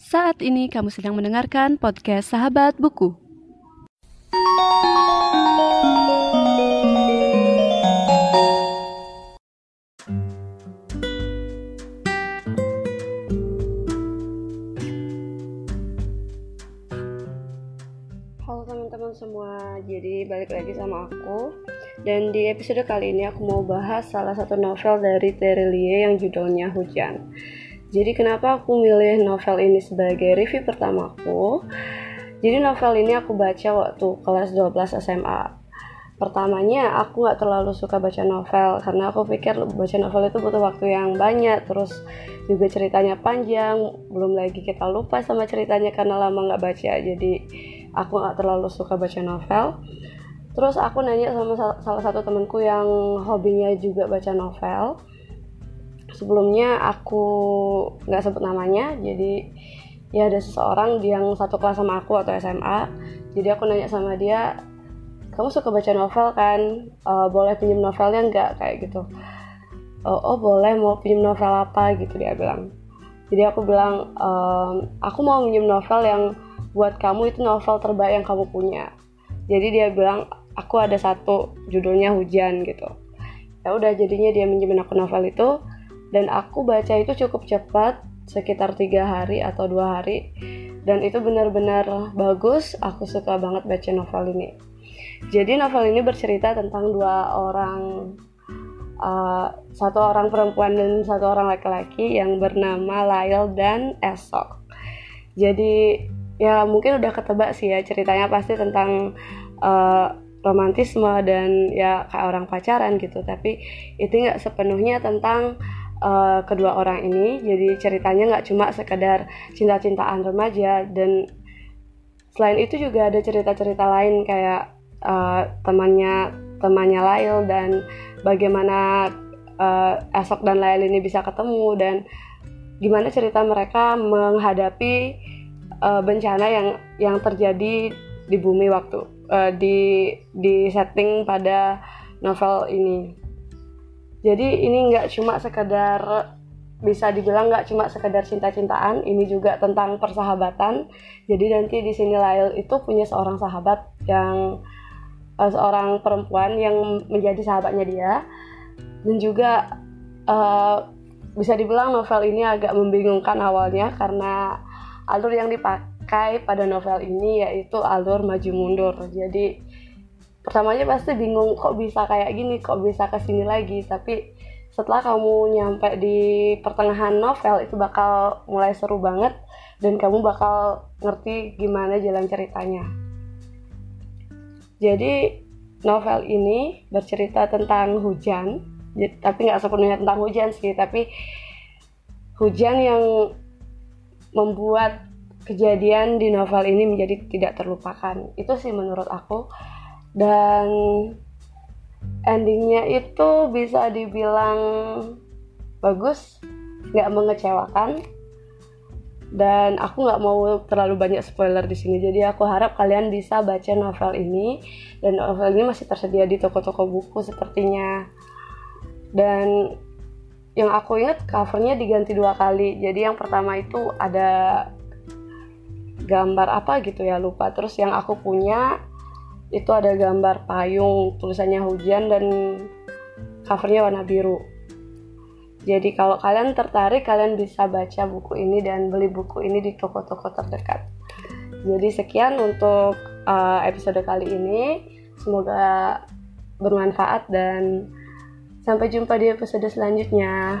Saat ini kamu sedang mendengarkan podcast Sahabat Buku. Halo teman-teman semua, jadi balik lagi sama aku Dan di episode kali ini aku mau bahas salah satu novel dari Terelie yang judulnya Hujan Jadi kenapa aku milih novel ini sebagai review pertamaku? Jadi novel ini aku baca waktu kelas 12 SMA Pertamanya aku gak terlalu suka baca novel Karena aku pikir baca novel itu butuh waktu yang banyak Terus juga ceritanya panjang Belum lagi kita lupa sama ceritanya karena lama gak baca Jadi aku nggak terlalu suka baca novel. Terus aku nanya sama salah satu temanku yang hobinya juga baca novel sebelumnya aku nggak sebut namanya jadi ya ada seseorang yang satu kelas sama aku atau SMA jadi aku nanya sama dia kamu suka baca novel kan? Uh, boleh pinjam novelnya nggak? Kayak gitu. Oh, oh boleh mau pinjam novel apa? Gitu dia bilang. Jadi aku bilang ehm, aku mau pinjam novel yang buat kamu itu novel terbaik yang kamu punya. Jadi dia bilang aku ada satu judulnya hujan gitu. Ya udah jadinya dia minjemin aku novel itu dan aku baca itu cukup cepat sekitar tiga hari atau dua hari. Dan itu benar-benar bagus aku suka banget baca novel ini. Jadi novel ini bercerita tentang dua orang uh, satu orang perempuan dan satu orang laki-laki yang bernama Lyle dan Esok. Jadi ya mungkin udah ketebak sih ya ceritanya pasti tentang uh, romantisme dan ya kayak orang pacaran gitu. Tapi itu nggak sepenuhnya tentang uh, kedua orang ini jadi ceritanya nggak cuma sekedar cinta-cintaan remaja dan selain itu juga ada cerita-cerita lain kayak uh, temannya temannya Lail dan bagaimana uh, Esok dan Lail ini bisa ketemu dan gimana cerita mereka menghadapi uh, bencana yang yang terjadi di bumi waktu uh, di di setting pada novel ini. Jadi ini nggak cuma sekedar bisa dibilang nggak cuma sekedar cinta-cintaan, ini juga tentang persahabatan. Jadi nanti di sini Lail itu punya seorang sahabat yang uh, seorang perempuan yang menjadi sahabatnya dia dan juga uh, bisa dibilang novel ini agak membingungkan awalnya karena alur yang dipakai pada novel ini yaitu alur maju mundur jadi pertamanya pasti bingung kok bisa kayak gini kok bisa ke sini lagi. Tapi setelah kamu nyampe di pertengahan novel itu bakal mulai seru banget. Dan kamu bakal ngerti gimana jalan ceritanya. Jadi novel ini bercerita tentang hujan. Tapi nggak sepenuhnya tentang hujan sih. Tapi hujan yang membuat kejadian di novel ini menjadi tidak terlupakan. Itu sih menurut aku dan endingnya itu bisa dibilang bagus nggak mengecewakan. Dan aku nggak mau terlalu banyak spoiler di sini. Jadi aku harap kalian bisa baca novel ini. Dan novel ini masih tersedia di toko-toko buku sepertinya. Dan yang aku ingat covernya diganti dua kali. Jadi yang pertama itu ada gambar apa gitu ya lupa. Terus yang aku punya itu ada gambar payung tulisannya hujan dan covernya warna biru. Jadi kalau kalian tertarik kalian bisa baca buku ini dan beli buku ini di toko-toko terdekat. Jadi sekian untuk uh, episode kali ini. Semoga bermanfaat dan Sampai jumpa di episode selanjutnya.